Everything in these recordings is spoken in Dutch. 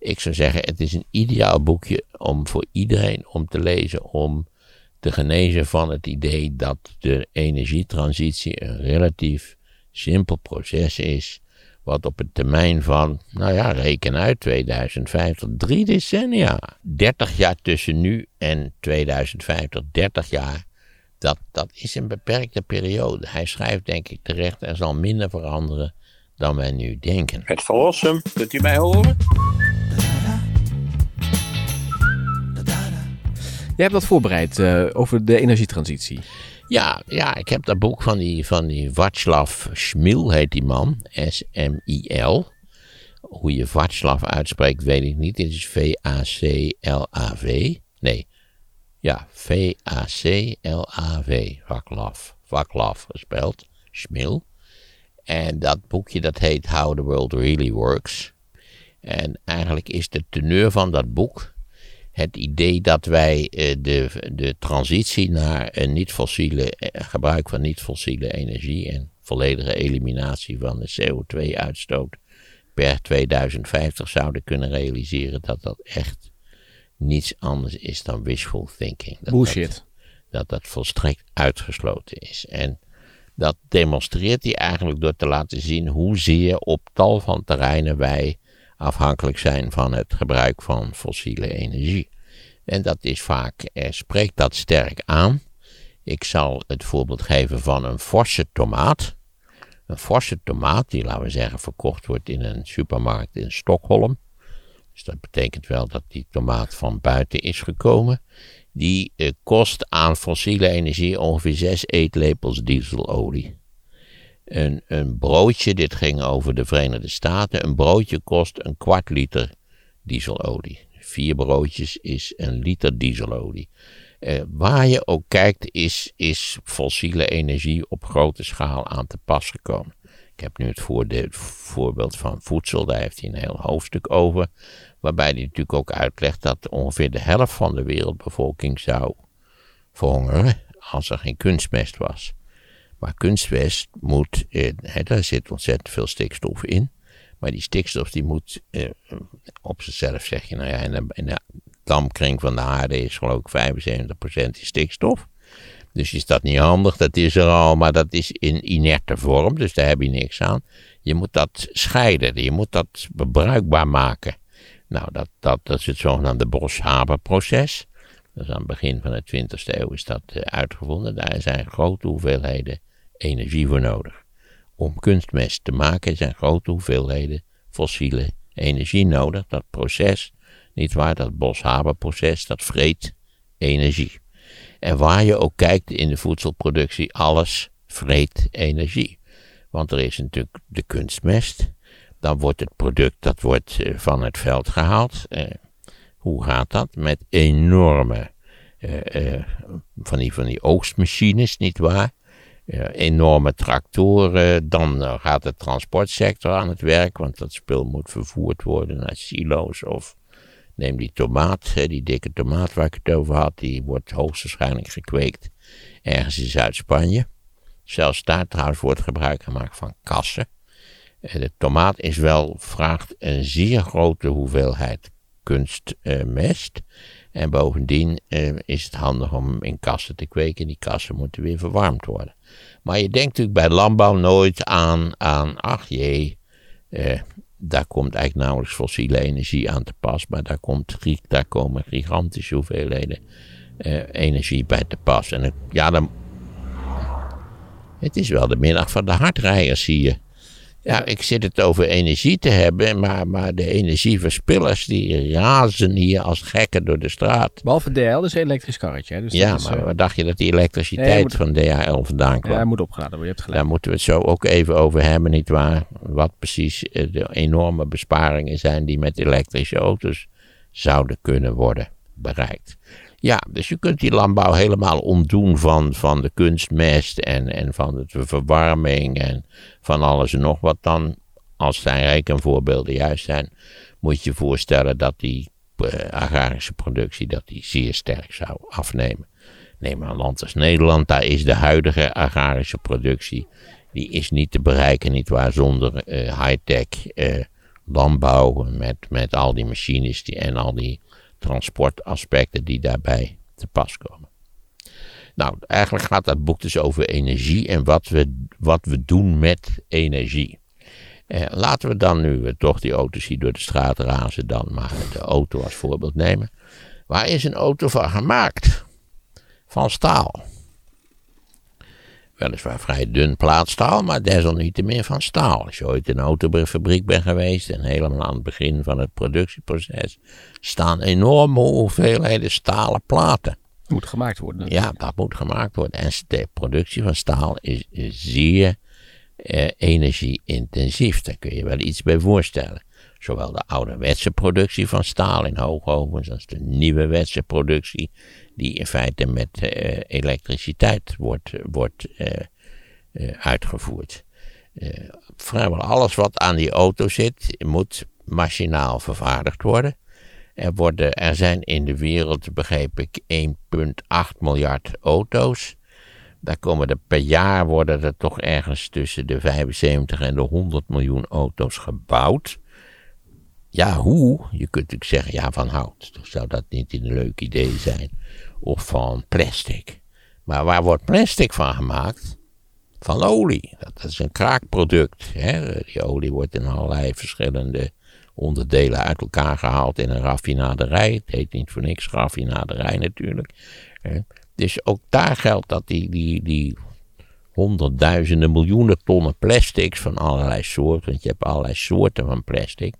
Ik zou zeggen, het is een ideaal boekje om voor iedereen om te lezen, om te genezen van het idee dat de energietransitie een relatief simpel proces is, wat op een termijn van, nou ja, reken uit, 2050, drie decennia, 30 jaar tussen nu en 2050, 30 jaar, dat, dat is een beperkte periode. Hij schrijft denk ik terecht, er zal minder veranderen dan wij nu denken. Het verlossen, kunt u mij horen? Jij hebt wat voorbereid uh, over de energietransitie. Ja, ja, ik heb dat boek van die, van die Václav Smil, heet die man. S-M-I-L. Hoe je Václav uitspreekt, weet ik niet. Dit is V-A-C-L-A-V. Nee, ja, V-A-C-L-A-V. Václav. Václav gespeld. Smil. En dat boekje dat heet How the World Really Works. En eigenlijk is de teneur van dat boek het idee dat wij eh, de, de transitie naar een niet-fossiele eh, gebruik van niet-fossiele energie en volledige eliminatie van de CO2-uitstoot per 2050 zouden kunnen realiseren, dat dat echt niets anders is dan wishful thinking. Dat Bullshit. Dat, dat dat volstrekt uitgesloten is. En dat demonstreert hij eigenlijk door te laten zien hoezeer op tal van terreinen wij afhankelijk zijn van het gebruik van fossiele energie. En dat is vaak, eh, spreekt dat sterk aan. Ik zal het voorbeeld geven van een forse tomaat. Een forse tomaat die, laten we zeggen, verkocht wordt in een supermarkt in Stockholm. Dus dat betekent wel dat die tomaat van buiten is gekomen. Die eh, kost aan fossiele energie ongeveer 6 eetlepels dieselolie. Een, een broodje, dit ging over de Verenigde Staten, een broodje kost een kwart liter dieselolie. Vier broodjes is een liter dieselolie. Eh, waar je ook kijkt, is, is fossiele energie op grote schaal aan te pas gekomen. Ik heb nu het voorbeeld van voedsel, daar heeft hij een heel hoofdstuk over. Waarbij hij natuurlijk ook uitlegt dat ongeveer de helft van de wereldbevolking zou verhongeren als er geen kunstmest was. Maar kunstmest moet, eh, daar zit ontzettend veel stikstof in. Maar die stikstof die moet eh, op zichzelf, zeg je, nou ja, in de, in de dampkring van de aarde is geloof ik 75% stikstof. Dus is dat niet handig, dat is er al, maar dat is in inerte vorm, dus daar heb je niks aan. Je moet dat scheiden, je moet dat bruikbaar maken. Nou, dat, dat, dat is het zogenaamde Bosch-Haber-proces. Dus aan het begin van de 20e eeuw is dat uh, uitgevonden. Daar zijn grote hoeveelheden energie voor nodig. Om kunstmest te maken zijn grote hoeveelheden fossiele energie nodig. Dat proces, niet waar, dat Bosch-Haber-proces, dat vreet energie. En waar je ook kijkt in de voedselproductie, alles vreet energie. Want er is natuurlijk de kunstmest. Dan wordt het product, dat wordt eh, van het veld gehaald. Eh, hoe gaat dat? Met enorme, eh, van, die, van die oogstmachines, niet waar? enorme tractoren. Dan gaat de transportsector aan het werk, want dat spul moet vervoerd worden naar silo's. Of neem die tomaat, die dikke tomaat waar ik het over had, die wordt hoogstwaarschijnlijk gekweekt ergens in Zuid-Spanje. Zelfs daar trouwens wordt gebruik gemaakt van kassen. De tomaat is wel, vraagt een zeer grote hoeveelheid kunstmest. en bovendien eh, is het handig om in kassen te kweken. Die kassen moeten weer verwarmd worden. Maar je denkt natuurlijk bij landbouw nooit aan, aan ach jee, eh, daar komt eigenlijk nauwelijks fossiele energie aan te pas. Maar daar, komt, daar komen gigantische hoeveelheden eh, energie bij te pas. En ja, dan, het is wel de middag van de hardrijders, zie je. Ja, ik zit het over energie te hebben, maar, maar de energieverspillers die razen hier als gekken door de straat. Behalve DHL, dus een elektrisch karretje. Hè? Dus ja, maar uh... wat dacht je dat die elektriciteit van DHL vandaan kwam? Ja, hij moet opgeladen worden, je hebt gelijk. Daar moeten we het zo ook even over hebben, nietwaar? Wat precies eh, de enorme besparingen zijn die met elektrische auto's zouden kunnen worden bereikt. Ja, dus je kunt die landbouw helemaal ontdoen van, van de kunstmest en, en van de verwarming en van alles en nog wat dan. Als zijn rekenvoorbeelden juist zijn, moet je voorstellen dat die uh, agrarische productie dat die zeer sterk zou afnemen. Neem een land als Nederland, daar is de huidige agrarische productie, die is niet te bereiken, niet waar, zonder uh, high-tech uh, landbouw met, met al die machines die, en al die transportaspecten die daarbij te pas komen. Nou, eigenlijk gaat dat boek dus over energie en wat we, wat we doen met energie. Eh, laten we dan nu we toch die auto's hier door de straat razen, dan maar de auto als voorbeeld nemen. Waar is een auto van gemaakt? Van staal. Weliswaar vrij dun plaatstaal, maar desalniettemin van staal. Als je ooit in een autofabriek bent geweest en helemaal aan het begin van het productieproces, staan enorme hoeveelheden stalen platen. Moet gemaakt worden. Ja, dat moet gemaakt worden. En de productie van staal is, zeer eh, energie-intensief. Daar kun je wel iets bij voorstellen. Zowel de ouderwetse productie van staal in hoogovens als de nieuwe productie, die in feite met uh, elektriciteit wordt, wordt uh, uh, uitgevoerd. vrijwel alles wat aan die auto zit, moet machinaal vervaardigd worden. Er, worden, er zijn in de wereld, begreep ik, 1,8 miljard auto's. Daar komen er per jaar worden er toch ergens tussen de 75 en de 100 miljoen auto's gebouwd. Ja, hoe? Je kunt natuurlijk zeggen, ja, van hout. Zou dat niet een leuk idee zijn? Of van plastic. Maar waar wordt plastic van gemaakt? Van olie. Dat is een kraakproduct. Hè? Die olie wordt in allerlei verschillende onderdelen uit elkaar gehaald in een raffinaderij. Het heet niet voor niks raffinaderij natuurlijk. Dus ook daar geldt dat die, die, die honderdduizenden, miljoenen tonnen plastics van allerlei soorten, want je hebt allerlei soorten van plastic,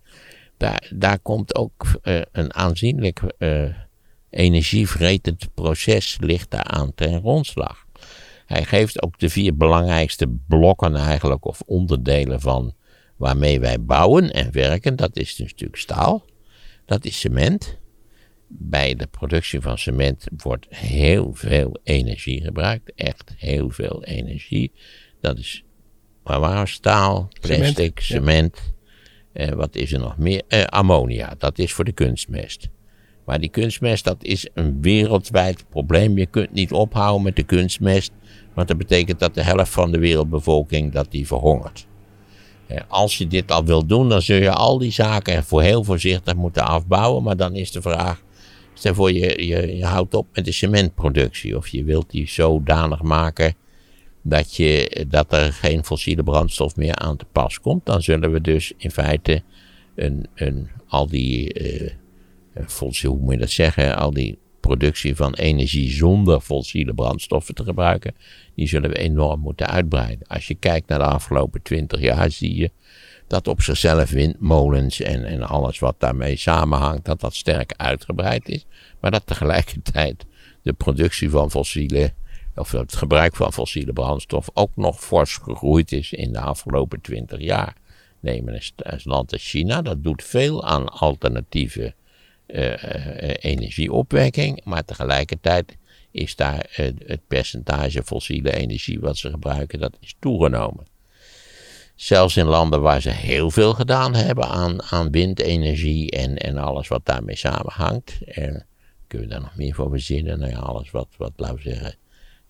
daar, daar komt ook uh, een aanzienlijk uh, energievretend proces ligt daar aan ten grondslag. Hij geeft ook de vier belangrijkste blokken eigenlijk, of onderdelen van waarmee wij bouwen en werken. Dat is dus natuurlijk staal, dat is cement. Bij de productie van cement wordt heel veel energie gebruikt, echt heel veel energie. Dat is waar waar staal, plastic, cement uh, wat is er nog meer? Uh, ammonia, dat is voor de kunstmest. Maar die kunstmest, dat is een wereldwijd probleem. Je kunt niet ophouden met de kunstmest. Want dat betekent dat de helft van de wereldbevolking dat die verhongert. Uh, als je dit al wil doen, dan zul je al die zaken voor heel voorzichtig moeten afbouwen. Maar dan is de vraag, stel voor je, je, je houdt op met de cementproductie. Of je wilt die zodanig maken dat, je, dat er geen fossiele brandstof meer aan te pas komt, dan zullen we dus in feite een, een, al die, uh, hoe moet je dat zeggen, al die productie van energie zonder fossiele brandstoffen te gebruiken, die zullen we enorm moeten uitbreiden. Als je kijkt naar de afgelopen twintig jaar, zie je dat op zichzelf windmolens en, en alles wat daarmee samenhangt, dat dat sterk uitgebreid is, maar dat tegelijkertijd de productie van fossiele of het gebruik van fossiele brandstof ook nog fors gegroeid is in de afgelopen twintig jaar. Neem een land als China, dat doet veel aan alternatieve uh, energieopwekking, maar tegelijkertijd is daar het percentage fossiele energie wat ze gebruiken, dat is toegenomen. Zelfs in landen waar ze heel veel gedaan hebben aan, aan windenergie en, en alles wat daarmee samenhangt. En kunnen we daar nog meer voor verzinnen? Nou ja, alles wat, wat laten we zeggen,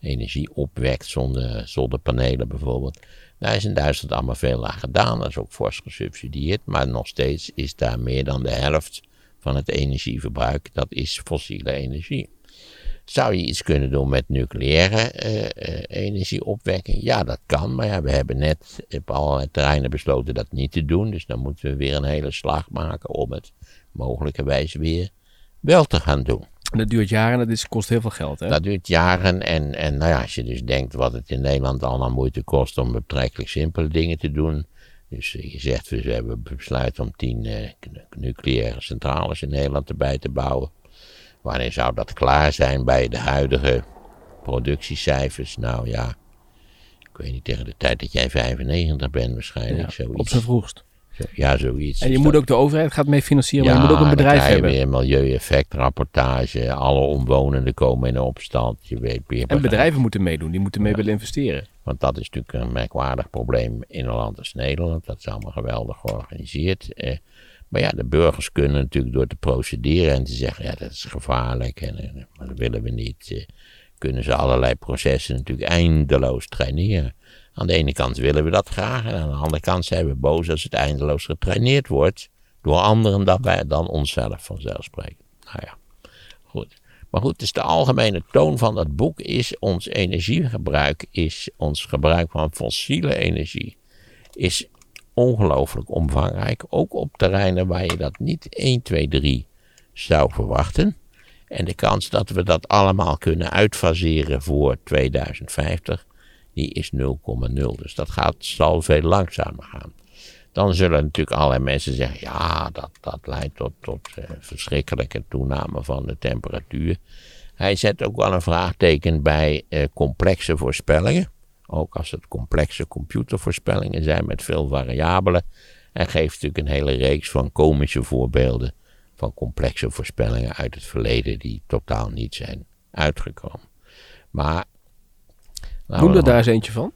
energie opwekt zonder, zonder panelen bijvoorbeeld. Daar is in Duitsland allemaal veel aan gedaan. Dat is ook fors gesubsidieerd. Maar nog steeds is daar meer dan de helft van het energieverbruik. Dat is fossiele energie. Zou je iets kunnen doen met nucleaire uh, energieopwekking? Ja, dat kan. Maar ja, we hebben net op allerlei terreinen besloten dat niet te doen. Dus dan moeten we weer een hele slag maken om het mogelijkerwijs weer wel te gaan doen. Dat duurt jaren en dat is, kost heel veel geld. Hè? Dat duurt jaren. En, en nou ja, als je dus denkt wat het in Nederland allemaal moeite kost om betrekkelijk simpele dingen te doen. Dus je zegt, we hebben besluit om tien uh, nucleaire centrales in Nederland erbij te bouwen. Wanneer zou dat klaar zijn bij de huidige productiecijfers? Nou ja, ik weet niet, tegen de tijd dat jij 95 bent waarschijnlijk. Ja, op zijn vroegst. Ja, zoiets. En je moet ook de overheid gaat mee financieren, maar je moet ook een bedrijf hebben. weer milieueffectrapportage, alle omwonenden komen in opstand. Je weet, je en bedrijven moeten meedoen, die moeten mee willen investeren. Want dat is natuurlijk een merkwaardig probleem in een land als Nederland. Dat is allemaal geweldig georganiseerd. Eh, maar ja, de burgers kunnen natuurlijk door te procederen en te zeggen, ja, dat is gevaarlijk en, en maar dat willen we niet. Eh, kunnen ze allerlei processen natuurlijk eindeloos traineren. Aan de ene kant willen we dat graag en aan de andere kant zijn we boos als het eindeloos getraineerd wordt door anderen dan, wij, dan onszelf vanzelfsprekend. Nou ja, goed. Maar goed, dus de algemene toon van dat boek is ons energiegebruik, is ons gebruik van fossiele energie, is ongelooflijk omvangrijk. Ook op terreinen waar je dat niet 1, 2, 3 zou verwachten. En de kans dat we dat allemaal kunnen uitfaseren voor 2050, die is 0,0. Dus dat gaat, zal veel langzamer gaan. Dan zullen natuurlijk allerlei mensen zeggen, ja, dat, dat leidt tot, tot uh, verschrikkelijke toename van de temperatuur. Hij zet ook wel een vraagteken bij uh, complexe voorspellingen. Ook als het complexe computervoorspellingen zijn met veel variabelen. En geeft natuurlijk een hele reeks van komische voorbeelden van complexe voorspellingen uit het verleden die totaal niet zijn uitgekomen. Maar. Noem er daar eens eentje van.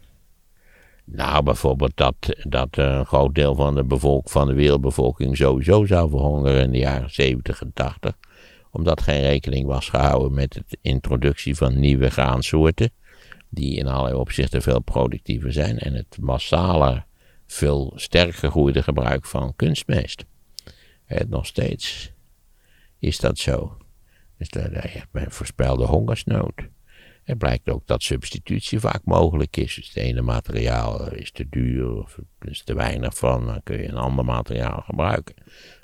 Nou, bijvoorbeeld dat, dat een groot deel van de, bevolk, van de wereldbevolking sowieso zou verhongeren in de jaren 70 en 80. Omdat geen rekening was gehouden met de introductie van nieuwe graansoorten. Die in allerlei opzichten veel productiever zijn. En het massale, veel sterk gegroeide gebruik van kunstmest. Het nog steeds is dat zo. Dus dat, men voorspelde hongersnood. Het blijkt ook dat substitutie vaak mogelijk is. Dus het ene materiaal is te duur of er is te weinig van, dan kun je een ander materiaal gebruiken.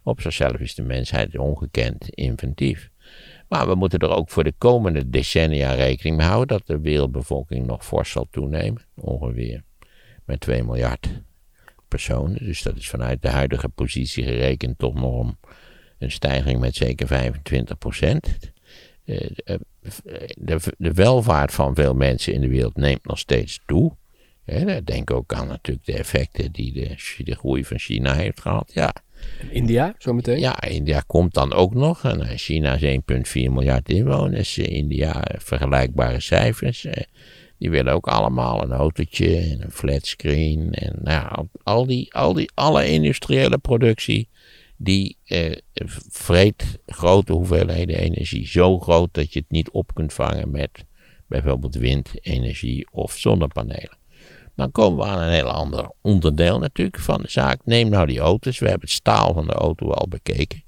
Op zichzelf is de mensheid ongekend inventief. Maar we moeten er ook voor de komende decennia rekening mee houden dat de wereldbevolking nog fors zal toenemen. Ongeveer met 2 miljard personen. Dus dat is vanuit de huidige positie gerekend toch nog een, een stijging met zeker 25 procent. Eh, eh, de, de, welvaart van veel mensen in de wereld neemt nog steeds toe. Denk ook aan natuurlijk de effecten die de, de groei van China heeft gehad. Ja. India, zometeen? Ja, India komt dan ook nog. En eh, China is 1,4 miljard inwoners. India vergelijkbare cijfers. Die willen ook allemaal een autootje en een flatscreen. En nou, al die, al die, alle industriële productie die eh, vreet grote hoeveelheden energie. Zo groot dat je het niet op kunt vangen met bijvoorbeeld windenergie of zonnepanelen. Dan komen we aan een heel ander onderdeel natuurlijk van de zaak. Neem nou die auto's. We hebben het staal van de auto al bekeken.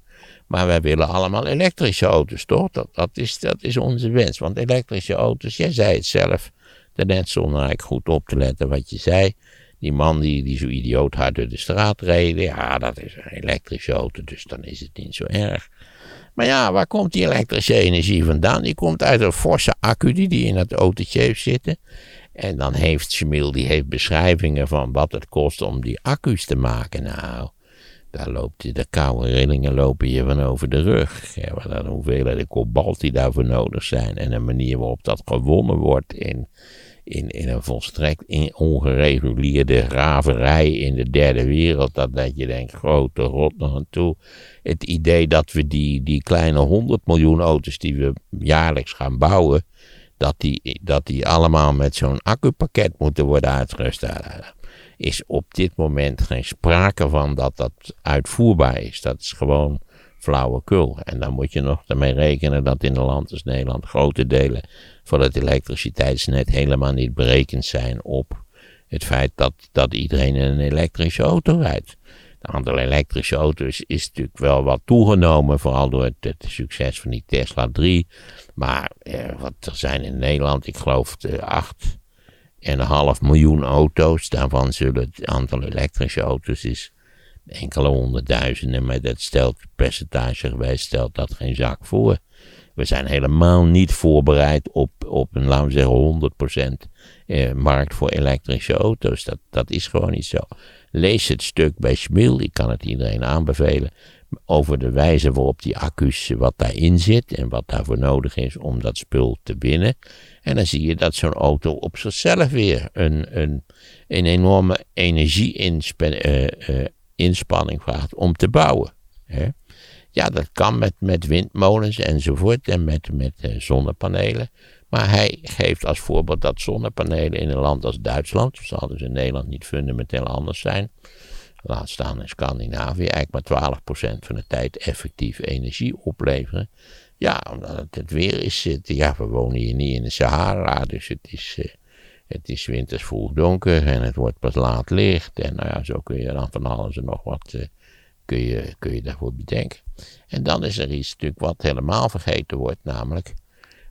Maar wij willen allemaal elektrische auto's, toch? Dat, dat, is, dat is onze wens. Want elektrische auto's, jij zei het zelf, daarnet zonder eigenlijk goed op te letten wat je zei. Die man die, die zo idioot hard door de straat reed, ja, dat is een elektrische auto, dus dan is het niet zo erg. Maar ja, waar komt die elektrische energie vandaan? Die komt uit een forse accu die, die in het autootje heeft zitten. En dan heeft Schmiel, die heeft beschrijvingen van wat het kost om die accu's te maken. Nou, daar loopt de koude rillingen lopen je van over de rug. Ja, wat dan hoeveelheid kobalt die daarvoor nodig zijn. En de manier waarop dat gewonnen wordt in in, in een volstrekt in ongereguleerde raverij in de derde wereld. Dat, dat je denkt, grote rot nog aan toe. Het idee dat we die, die kleine 100 miljoen auto's die we jaarlijks gaan bouwen, dat die, dat die allemaal met zo'n accupakket moeten worden uitgerust. Is op dit moment geen sprake van dat dat uitvoerbaar is. Dat is gewoon flauwekul. En dan moet je nog ermee rekenen dat in een land als Nederland grote delen van het elektriciteitsnet helemaal niet berekend zijn op het feit dat, dat iedereen een elektrische auto rijdt. Het aantal elektrische auto's is natuurlijk wel wat toegenomen, vooral door het, succes van die Tesla 3. Maar eh, wat er zijn in Nederland, ik geloof de 8 en een half miljoen auto's. Daarvan zullen het aantal elektrische auto's is enkele honderdduizenden, maar dat stelt percentage gewijs stelt dat geen zak voor. We zijn helemaal niet voorbereid op, op een, laten we zeggen, 100% eh, markt voor elektrische auto's. Dat, dat is gewoon niet zo. Lees het stuk bij Schmil, ik kan het iedereen aanbevelen, over de wijze waarop die accu's, wat daarin zit en wat daarvoor nodig is om dat spul te binnen. En dan zie je dat zo'n auto op zichzelf weer een, een, een enorme energie-inspanning uh, uh, vraagt om te bouwen. Hè? Ja, dat kan met, met windmolens enzovoort en met, met uh, zonnepanelen. Maar hij geeft als voorbeeld dat zonnepanelen in een land als Duitsland, zal dus in Nederland niet fundamenteel anders zijn, laat staan in Scandinavië, eigenlijk maar 12% van de tijd effectief energie opleveren. Ja, omdat het, weer is, ja, we wonen hier niet in de Sahara, dus het is, uh, Het is winters vroeg donker en het wordt pas laat licht. En nou ja, zo kun je dan van alles en nog wat uh, kun je, kun je daarvoor bedenken. En dan is er iets natuurlijk wat helemaal vergeten wordt, namelijk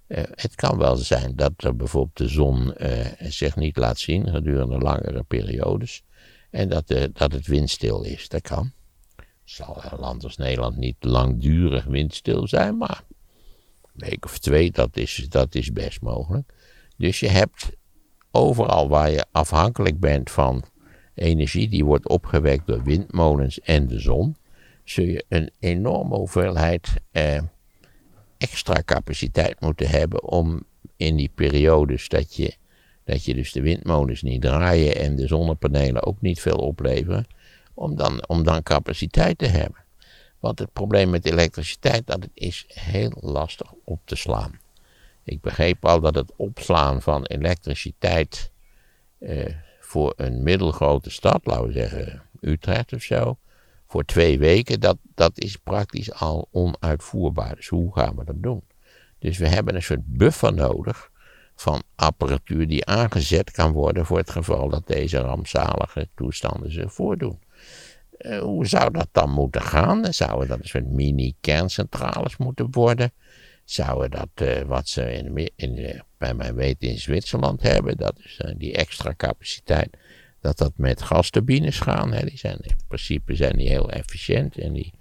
uh, het kan wel zijn dat er bijvoorbeeld de zon uh, zich niet laat zien gedurende langere periodes. En dat, dat het windstil is. Dat kan. Zal een land als Nederland niet langdurig windstil zijn, maar een week of twee, dat is, dat is best mogelijk. Dus je hebt overal waar je afhankelijk bent van energie die wordt opgewekt door windmolens en de zon, zul je een enorme hoeveelheid eh, extra capaciteit moeten hebben om in die periodes dat je, dat je dus de windmolens niet draaien en de zonnepanelen ook niet veel opleveren, om dan, om dan capaciteit te hebben. Want het probleem met elektriciteit dat het is heel lastig op te slaan. Ik begreep al dat het opslaan van elektriciteit eh, voor een middelgrote stad, laten we zeggen Utrecht of zo, voor twee weken, dat, dat is praktisch al onuitvoerbaar. Dus hoe gaan we dat doen? Dus we hebben een soort buffer nodig van apparatuur die aangezet kan worden voor het geval dat deze rampzalige toestanden zich voordoen. Uh, hoe zou dat dan moeten gaan? Zouden dat een soort mini-kerncentrales moeten worden? Zouden dat, uh, wat ze in, in, bij mij weten in Zwitserland hebben, dat is uh, die extra capaciteit, dat dat met gasturbines gaan. Hè. Die zijn in principe zijn die heel efficiënt en die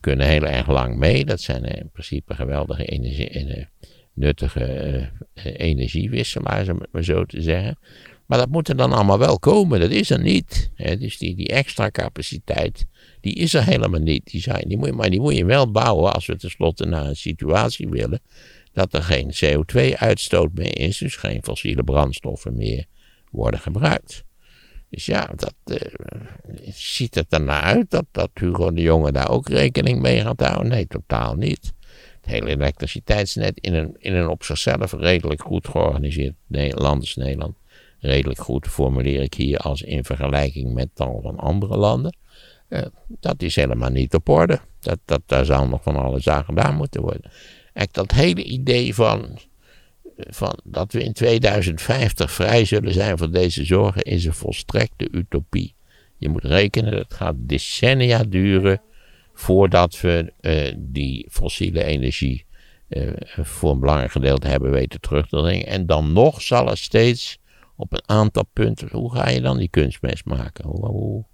kunnen heel erg lang mee. Dat zijn in principe geweldige energie, nuttige energiewisselaars, om het maar zo te zeggen. Maar dat moet er dan allemaal wel komen, dat is er niet. Hè. Dus die, die extra capaciteit, die is er helemaal niet. Die zijn, die moet maar die moet je wel bouwen als we tenslotte naar een situatie willen dat er geen CO2-uitstoot meer is, dus geen fossiele brandstoffen meer worden gebruikt. Dus ja, dat uh, ziet het ernaar uit dat, dat Hugo de Jonge daar ook rekening mee gaat houden? Nee, totaal niet. Het hele elektriciteitsnet in een, in een op zichzelf redelijk goed georganiseerd land als Nederland redelijk goed, formuleer ik hier als in vergelijking met tal van andere landen. Uh, dat is helemaal niet op orde. Dat, dat, daar zou nog van alles aan gedaan moeten worden. Eigenlijk dat hele idee van, van dat we in 2050 vrij zullen zijn van deze zorgen is een volstrekte utopie. Je moet rekenen, dat het gaat decennia duren voordat we uh, die fossiele energie voor een belangrijk gedeelte hebben weten terug te dringen. En dan nog zal er steeds op een aantal punten. Hoe ga je dan die kunstmest maken? Hoe,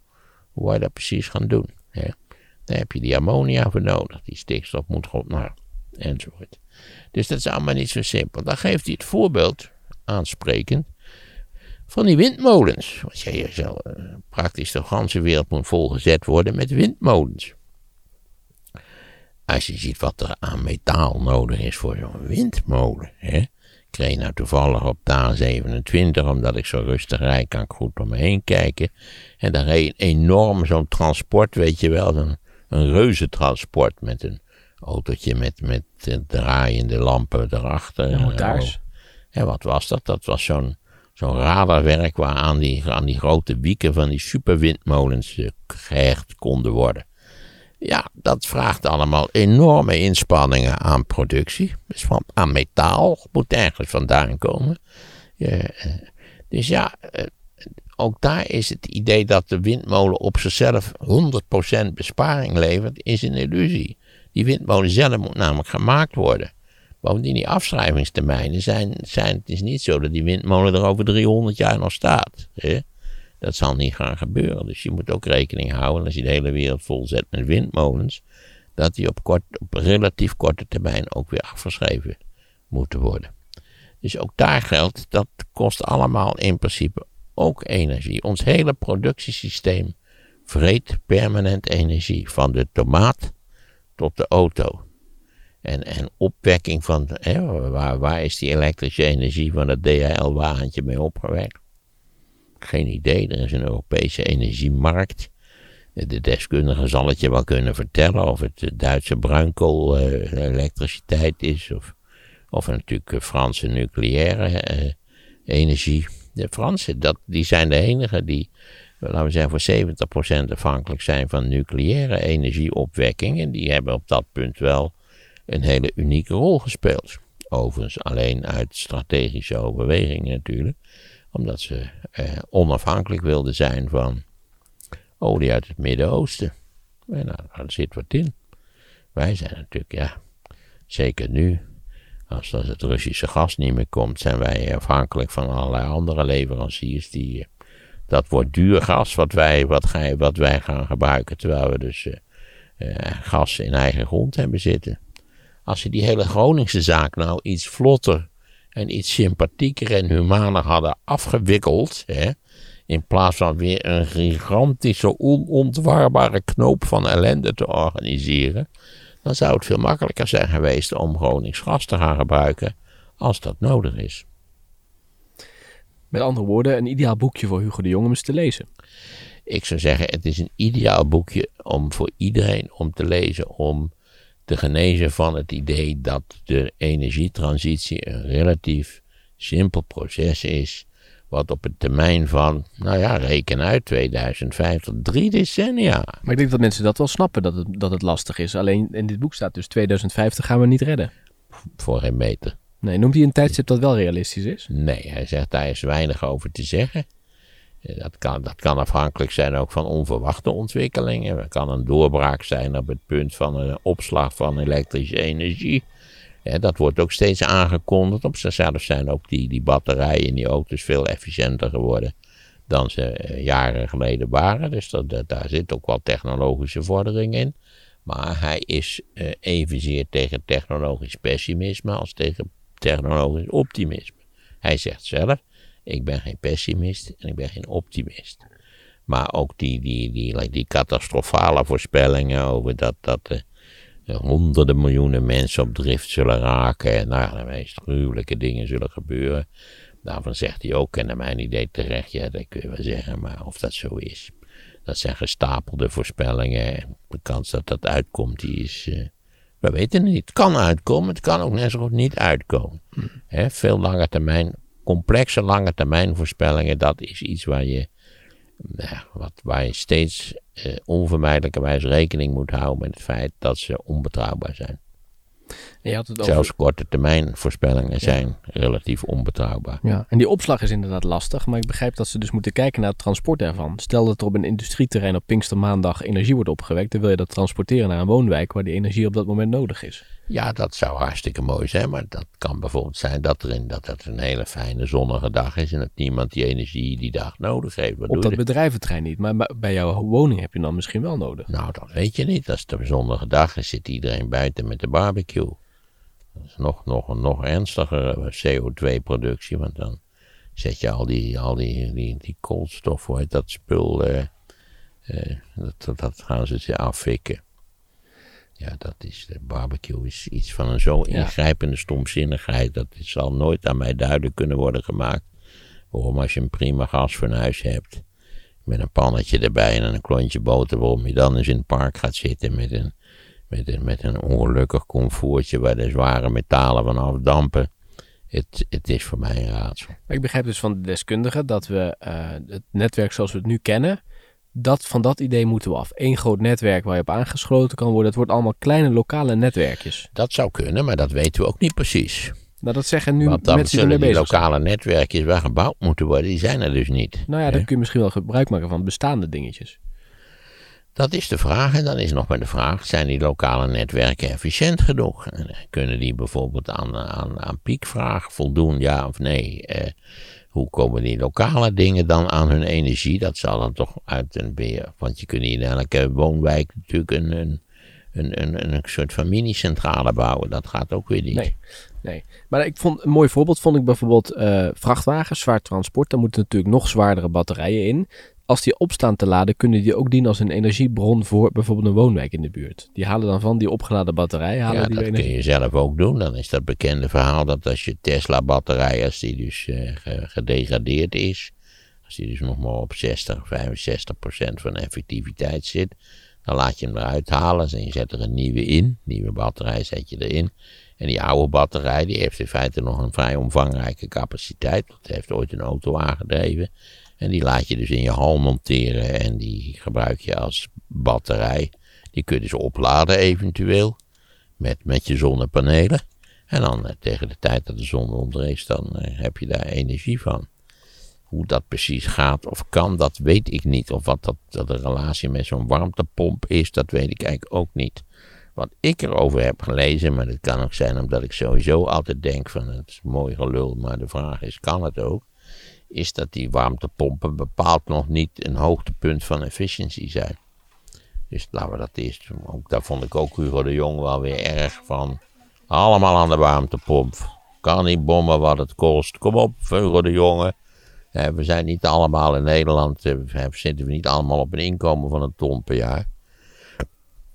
hoe je dat precies gaan doen? Hè? Daar heb je die ammonia voor nodig. Die stikstof moet goed naar. Enzovoort. Dus dat is allemaal niet zo simpel. Dan geeft hij het voorbeeld, aansprekend, van die windmolens. Want je zal uh, praktisch de hele wereld moet volgezet worden met windmolens. Als je ziet wat er aan metaal nodig is voor zo'n windmolen. Hè? Ik reed nou toevallig op de A27, omdat ik zo rustig rijd, kan ik goed om me heen kijken. En daar reed enorm zo'n transport, weet je wel, een, een reuzentransport met een autootje met, met draaiende lampen erachter. Ja, motards. En wat was dat? Dat was zo'n zo'n radarwerk waar aan die, aan die grote wieken van die superwindmolens uh, gehecht konden worden. Ja, dat vraagt allemaal enorme inspanningen aan productie. Dus van, aan metaal moet ergens vandaan komen. Eh, dus ja, eh, ook daar is het idee dat de windmolen op zichzelf 100% besparing levert, is een illusie. Die windmolen zelf moet namelijk gemaakt worden. Bovendien, die afschrijvingstermijnen zijn, zijn, het is niet zo dat die windmolen er over 300 jaar nog staat. Hè? Dat zal niet gaan gebeuren. Dus je moet ook rekening houden, als je de hele wereld vol zet met windmolens, dat die op, kort, op relatief korte termijn ook weer afgeschreven moeten worden. Dus ook daar geldt, dat kost allemaal in principe ook energie. Ons hele productiesysteem vreet permanent energie, van de tomaat tot de auto. En, en opwekking van, hè, waar, waar is die elektrische energie van het DHL-wagentje mee opgewekt? Geen idee, er is een Europese energiemarkt. De deskundige zal het je wel kunnen vertellen of het Duitse bruinkool uh, elektriciteit is of, of natuurlijk Franse nucleaire energie. De Fransen, dat, die zijn de enigen die, laten we zeggen, voor 70% afhankelijk zijn van nucleaire energieopwekking. En die hebben op dat punt wel een hele unieke rol gespeeld. Overigens alleen uit strategische overweging natuurlijk. Omdat ze eh, onafhankelijk wilden zijn van olie uit het Midden-Oosten. En nou, daar zit wat in. Wij zijn natuurlijk, ja, zeker nu, als, als het Russische gas niet meer komt, zijn wij afhankelijk van allerlei andere leveranciers die. eh, dat wordt duur gas wat wij, wat, wat wij gaan gebruiken, terwijl we dus eh, eh, gas in eigen grond hebben zitten. Als ze die hele Groningse zaak nou iets vlotter en iets sympathieker en humaner hadden afgewikkeld, hè, in plaats van weer een gigantische, onontwarbare knoop van ellende te organiseren, dan zou het veel makkelijker zijn geweest om Gronings te gaan gebruiken als dat nodig is. Met andere woorden, een ideaal boekje voor Hugo de Jong om eens te lezen. Ik zou zeggen, het is een ideaal boekje om voor iedereen om te lezen, om te genezen van het idee dat de energietransitie een relatief simpel proces is, wat op een termijn van, nou ja, reken uit, 2050, drie decennia. Maar ik denk dat mensen dat wel snappen, dat het, dat het lastig is. Alleen in dit boek staat dus 2050 gaan we niet redden. Voor geen meter. Nee, noemt hij een tijdstip dat wel realistisch is? Nee, hij zegt daar is weinig over te zeggen. Dat kan, dat kan afhankelijk zijn ook van onverwachte ontwikkelingen. Het kan een doorbraak zijn op het punt van een opslag van elektrische energie. Dat wordt ook steeds aangekondigd. Op zichzelf zijn ook die, die batterijen in die auto's veel efficiënter geworden dan ze eh, jaren geleden waren. Dus dat, dat- daar zit ook wel technologische vordering in. Maar hij is eh, evenzeer tegen technologisch pessimisme als tegen technologisch optimisme. Hij zegt zelf, ik ben geen pessimist en ik ben geen optimist. Maar ook die, die, die, die catastrofale voorspellingen over dat, dat eh, honderden miljoenen mensen op drift zullen raken. En nou ja, de meest gruwelijke dingen zullen gebeuren. Daarvan zegt hij ook, en naar mijn idee terecht, ja, dat kun je wel zeggen, maar of dat zo is. Dat zijn gestapelde voorspellingen. En de kans dat dat uitkomt, die is. eh, we weten het niet. Het kan uitkomen, het kan ook net zo goed niet uitkomen. Hè, veel lange termijn, complexe lange termijn voorspellingen, dat is iets waar je, nou wat, waar je steeds eh, onvermijdelijkerwijs rekening moet houden met het feit dat ze onbetrouwbaar zijn. En je had het over... Zelfs korte termijn voorspellingen zijn relatief onbetrouwbaar. Ja, en die opslag is inderdaad lastig, maar ik begrijp dat ze dus moeten kijken naar het transport ervan. Stel dat er op een industrieterrein op Pinkstermaandag energie wordt opgewekt, dan wil je dat transporteren naar een woonwijk waar die energie op dat moment nodig is. Ja, dat zou hartstikke mooi zijn, maar dat kan bijvoorbeeld zijn dat, er in, dat het een hele fijne zonnige dag is en dat niemand die energie die dag nodig heeft. Wat Op dat bedrijventrein niet, maar bij- bij jouw woning heb je dan misschien wel nodig. Nou, dat weet je niet. Als het een zonnige dag is, zit iedereen buiten met de barbecue. Nog, nog nog ernstigere CO2-productie, want dan zet je al die, al die, die, die koolstof, hoe heet dat spul, eh, eh, dat, dat, gaan ze ze afvikken. Ja, dat is, de barbecue is iets van een zo ingrijpende stomzinnigheid, dat het zal nooit aan mij duidelijk kunnen worden gemaakt. Waarom als je een prima gasfornuis hebt, met een pannetje erbij en een klontje boter, waarom je dan eens in het park gaat zitten met een, met een, met een ongelukkig comfortje waar de zware metalen van afdampen. Het, het is voor mij een raadsel. Maar ik begrijp dus van de deskundigen dat we eh, het netwerk zoals we het nu kennen, dat, van dat idee moeten we af. Eén groot netwerk waar je op aangesloten kan worden. Het wordt allemaal kleine lokale netwerkjes. Dat zou kunnen, maar dat weten we ook niet precies. Nou, dat zeggen nu Want dan mensen zullen die zijn. lokale netwerkjes waar gebouwd moeten worden, die zijn er dus niet. Nou ja, dan kun je misschien wel gebruik maken van bestaande dingetjes. Dat is de vraag. En dan is nog maar de vraag: zijn die lokale netwerken efficiënt genoeg? En, eh, Kunnen die bijvoorbeeld aan, aan, aan piekvraag voldoen, ja of nee? Eh, hoe komen die lokale dingen dan aan hun energie? Dat zal dan toch uit een beheer. Want je kunt in elke woonwijk natuurlijk een, een, een, een, een soort van mini-centrale bouwen. Dat gaat ook weer niet. Nee, nee. Maar ik vond een mooi voorbeeld vond ik bijvoorbeeld eh, vrachtwagens, zwaar transport. Daar moeten natuurlijk nog zwaardere batterijen in. Als die opstaan te laden, kunnen die ook dienen als een energiebron voor bijvoorbeeld een woonwijk in de buurt. Die halen dan van die opgeladen batterij, halen Ja, die dat kun je zelf ook doen. Dan is dat bekende verhaal dat als je Tesla-batterij, als die dus eh, ge- gedegradeerd is, als die dus nog maar op 60, 65 procent van effectiviteit zit, dan laat je hem eruit halen en je zet er een nieuwe in. Nieuwe batterij zet je erin. En die oude batterij, die heeft in feite nog een vrij omvangrijke capaciteit. Dat heeft ooit een auto aangedreven. En die laat je dus in je hal monteren en die gebruik je als batterij. Die kun je dus opladen eventueel met, met je zonnepanelen. En dan eh, tegen de tijd dat de zon onder is, dan eh, heb je daar energie van. Hoe dat precies gaat of kan, dat weet ik niet. Of wat dat, dat de relatie met zo'n warmtepomp is, dat weet ik eigenlijk ook niet. Wat ik erover heb gelezen, maar het kan ook zijn omdat ik sowieso altijd denk van het is mooi gelul, maar de vraag is, kan het ook? Is dat die warmtepompen bepaald nog niet een hoogtepunt van efficiëntie zijn. Dus laten we dat eerst, ook, daar vond ik ook Hugo de Jong wel weer erg van. Allemaal aan de warmtepomp. Kan niet bommen wat het kost. Kom op, Hugo de Jonge. we zijn niet allemaal in Nederland, eh, zitten we niet allemaal op een inkomen van een ton per jaar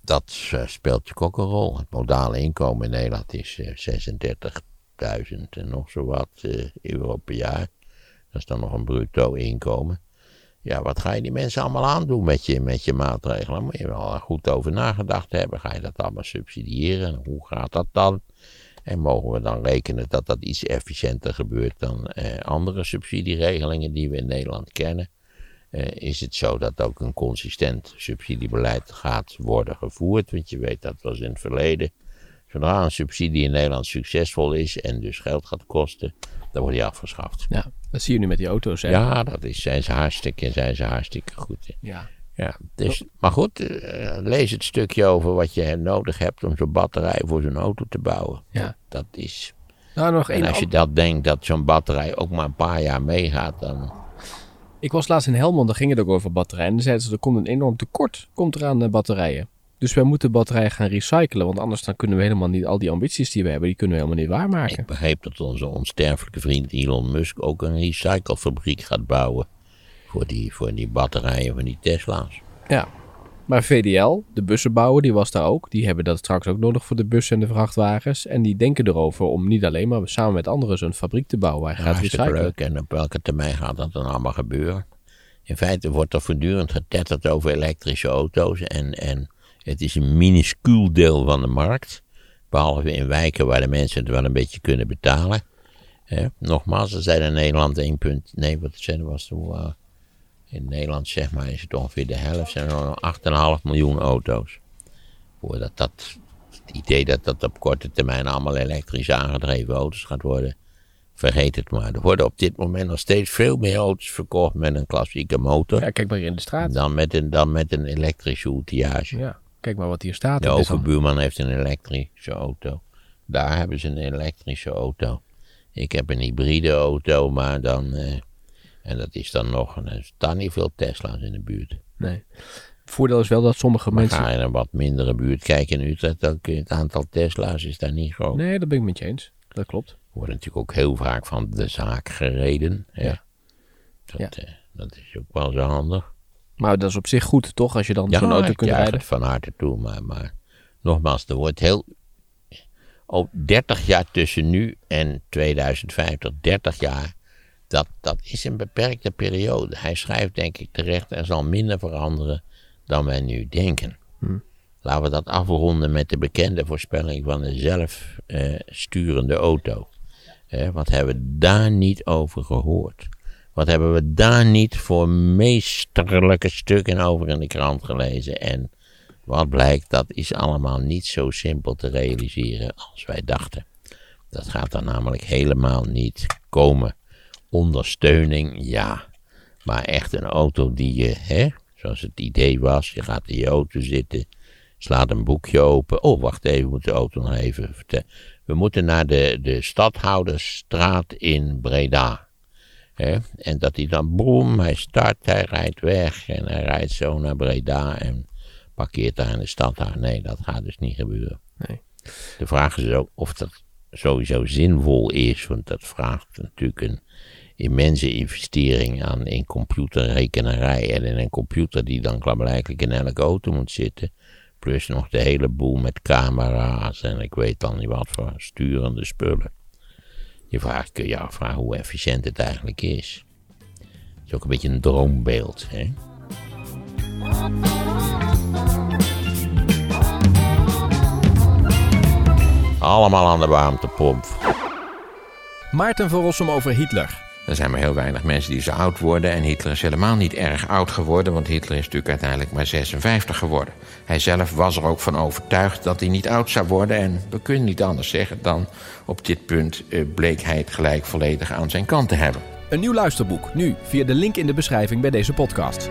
dat uh, speelt natuurlijk ook een rol. Het modale inkomen in Nederland is uh, eh, 36.000 en nog zo wat euro per jaar. Dat is dan nog een bruto inkomen. Ja, wat ga je die mensen allemaal aandoen met je, met je maatregelen? Daar moet je wel goed over nagedacht hebben. Ga je dat allemaal subsidiëren? Hoe gaat dat dan? En mogen we dan rekenen dat dat iets efficiënter gebeurt dan andere subsidieregelingen die we in Nederland kennen? Eh, is het zo dat ook een consistent subsidiebeleid gaat worden gevoerd. Want je weet dat was in het verleden. Zodra een subsidie in Nederland succesvol is en dus geld gaat kosten, dan wordt die afgeschaft. Ja, dat zie je nu met die auto's. Hè? Ja, dat is, zijn, ze hartstikke, zijn ze hartstikke goed Ja. Ja, dus, maar goed, uh, lees het stukje over wat je nodig hebt om zo'n batterij voor zo'n auto te bouwen. Ja. Dat, is. Nou, nog en als je dat denkt dat zo'n batterij ook maar een paar jaar meegaat, dan ik was laatst in Helmond, daar ging het ook over batterijen. En zeiden ze, er komt een enorm tekort komt er aan batterijen. Dus wij moeten batterijen gaan recyclen, want anders dan kunnen we helemaal niet, al die ambities die we hebben, die kunnen we helemaal niet waarmaken. Ik begreep dat onze onsterfelijke vriend Elon Musk ook een recyclefabriek gaat bouwen voor die, voor die batterijen van die Tesla's. Ja, maar VDL, de bussenbouwer, die was daar ook. Die hebben dat straks ook nodig voor de bussen en de vrachtwagens. En die denken erover om niet alleen maar samen met anderen zo'n fabriek te bouwen waar je gaat recyclen. leuk. En op welke termijn gaat dat dan allemaal gebeuren? In feite wordt er voortdurend getetterd over elektrische auto's. En, en het is een minuscuul deel van de markt. Behalve in wijken waar de mensen het wel een beetje kunnen betalen. nogmaals, er zijn in Nederland 1 punt... Nee, wat zijn was toen... In Nederland zeg maar is het ongeveer de helft, zijn er 8,5 miljoen auto's. Voordat dat, het idee dat dat op korte termijn allemaal elektrisch aangedreven auto's gaat worden, vergeet het maar. Er worden op dit moment nog steeds veel meer auto's verkocht met een klassieke motor. Ja, kijk maar in de straat. Dan met een, dan met een elektrische outillage. Ja, kijk maar wat hier staat. De overbuurman heeft een elektrische auto. Daar hebben ze een elektrische auto. Ik heb een hybride auto, maar dan... Eh, en dat is dan nog, er staan niet veel Tesla's in de buurt. Nee. Het voordeel is wel dat sommige maar mensen... ga je een wat mindere buurt kijken in Utrecht, ook het aantal Tesla's is daar niet groot. Nee, dat ben ik met je eens. Dat klopt. Wordt natuurlijk ook heel vaak van de zaak gereden. Ja. Dat, ja. Eh, dat is ook wel zo handig. Maar dat is op zich goed, toch? Als je dan zo'n auto kunt rijden. van harte toe. Maar, maar nogmaals, er wordt heel... Ook 30 jaar tussen nu en 2050, 30 jaar dat, dat is een beperkte periode. Hij schrijft denk ik terecht, er zal minder veranderen dan wij nu denken. Hm. Laten we dat afronden met de bekende voorspelling van de zelfsturende uh, auto. Eh, wat hebben we daar niet over gehoord? Wat hebben we daar niet voor meesterlijke stukken over in de krant gelezen? En wat blijkt, dat is allemaal niet zo simpel te realiseren als wij dachten. Dat gaat er namelijk helemaal niet komen ondersteuning, ja. Maar echt een auto die je, hè, zoals het idee was, je gaat in je auto zitten, slaat een boekje open. Oh, wacht even, we moeten de auto nog even vertellen. We moeten naar de, de Stadhoudersstraat in Breda. En dat hij dan, boem, hij start, hij rijdt weg en hij rijdt zo naar Breda en parkeert daar in de stad. Nee, dat gaat dus niet gebeuren. Nee. De vraag is ook of dat sowieso zinvol is, want dat vraagt natuurlijk een immense investering aan in computerrekenerij en in een computer die dan klaarblijkelijk in elke auto moet zitten. Plus nog de hele boel met camera's en ik weet dan niet wat voor sturende spullen. Je vraagt, kun je afvragen hoe efficiënt het eigenlijk is. Het is ook een beetje een droombeeld, hè? Allemaal aan de warmtepomp. Maarten van Rossum over Hitler. Er zijn maar heel weinig mensen die zo oud worden. En Hitler is helemaal niet erg oud geworden, want Hitler is natuurlijk uiteindelijk maar 56 geworden. Hij zelf was er ook van overtuigd dat hij niet oud zou worden. En we kunnen niet anders zeggen dan op dit punt eh, bleek hij het gelijk volledig aan zijn kant te hebben. Een nieuw luisterboek, nu via de link in de beschrijving bij deze podcast.